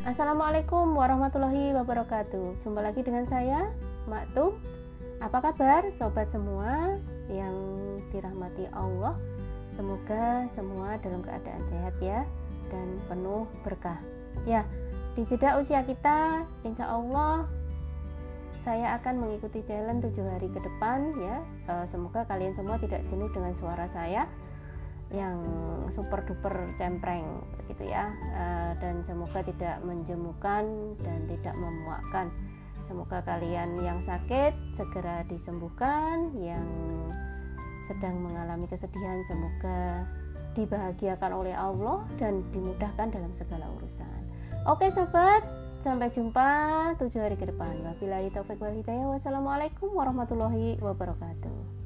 Assalamualaikum warahmatullahi wabarakatuh. Jumpa lagi dengan saya, Mak Tum. Apa kabar sobat semua yang dirahmati Allah? Semoga semua dalam keadaan sehat ya Dan penuh berkah. Ya, di jeda usia kita Insya Allah saya akan mengikuti challenge tujuh hari ke depan ya. Eh, semoga kalian semua tidak jenuh dengan suara saya yang super duper cempreng gitu ya. Uh, dan semoga tidak menjemukan dan tidak memuakkan. Semoga kalian yang sakit segera disembuhkan yang sedang mengalami kesedihan semoga dibahagiakan oleh Allah dan dimudahkan dalam segala urusan. Oke sobat sampai jumpa tujuh hari ke depan. Wabillahi taufiq wal hidayah. Wassalamualaikum warahmatullahi wabarakatuh